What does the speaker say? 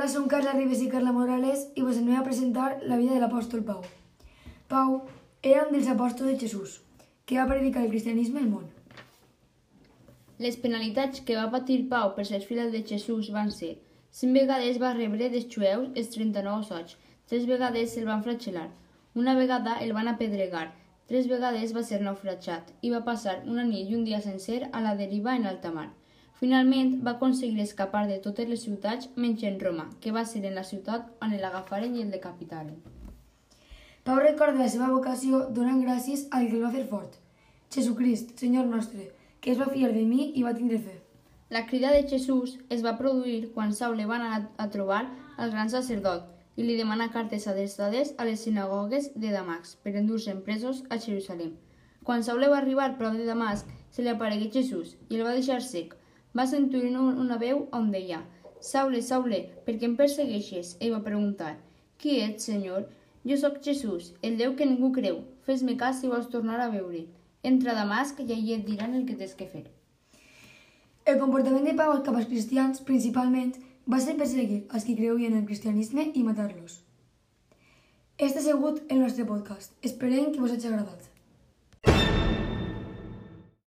Hola, som Carla Ribes i Carla Morales i vos anem a presentar la vida de l'apòstol Pau. Pau era un dels apòstols de Jesús, que va predicar el cristianisme al món. Les penalitats que va patir Pau per ser fill de Jesús van ser cinc vegades va rebre dels jueus els 39 soig, tres vegades se'l van fratxelar, una vegada el van apedregar, tres vegades va ser naufratjat i va passar una nit i un dia sencer a la deriva en alta mar. Finalment va aconseguir escapar de totes les ciutats menys en Roma, que va ser en la ciutat on l'agafaren i el decapitaren. Pau recorda la seva vocació donant gràcies al que el va fer fort, Jesucrist, Senyor nostre, que es va fiar de mi i va tindre fe. La crida de Jesús es va produir quan Saul va anar a trobar al gran sacerdot i li demana cartes adreçades a les sinagogues de Damasc per endur-se presos a Jerusalem. Quan Saul va arribar prop de Damasc, se li aparegué Jesús i el va deixar sec. Va sentir una veu on deia «Saule, Saule, per què em persegueixes?» Ell va preguntar «Qui ets, Senyor?» «Jo sóc Jesús, el Déu que ningú creu. Fes-me cas si vols tornar a veure. Entra a Damasc i allí et diran el que tens que fer». El comportament de Pau cap als cristians, principalment, va ser perseguir els que creuen en el cristianisme i matar-los. Este ha sigut el nostre podcast. Esperem que vos hagi agradat.